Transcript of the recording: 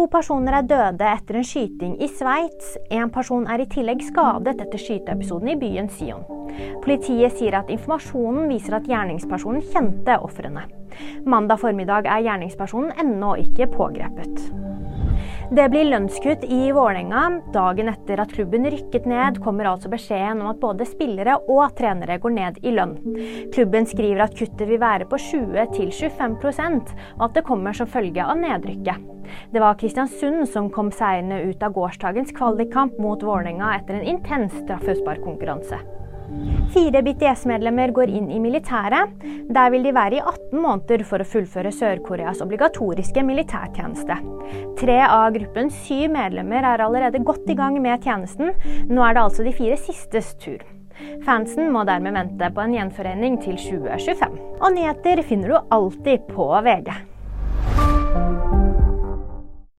To personer er døde etter en skyting i Sveits. En person er i tillegg skadet etter skyteepisoden i byen Sion. Politiet sier at informasjonen viser at gjerningspersonen kjente ofrene. Mandag formiddag er gjerningspersonen ennå ikke pågrepet. Det blir lønnskutt i Vålerenga. Dagen etter at klubben rykket ned, kommer altså beskjeden om at både spillere og trenere går ned i lønn. Klubben skriver at kuttet vil være på 20-25% og at det kommer som følge av nedrykket. Det var Kristiansund som kom seirende ut av gårsdagens kvalikkamp mot Vålerenga etter en intens straffesparkkonkurranse. Fire BTS-medlemmer går inn i militæret. Der vil de være i 18 måneder for å fullføre Sør-Koreas obligatoriske militærtjeneste. Tre av gruppens syv medlemmer er allerede godt i gang med tjenesten. Nå er det altså de fire sistes tur. Fansen må dermed vente på en gjenforening til 2025. Og nyheter finner du alltid på VG.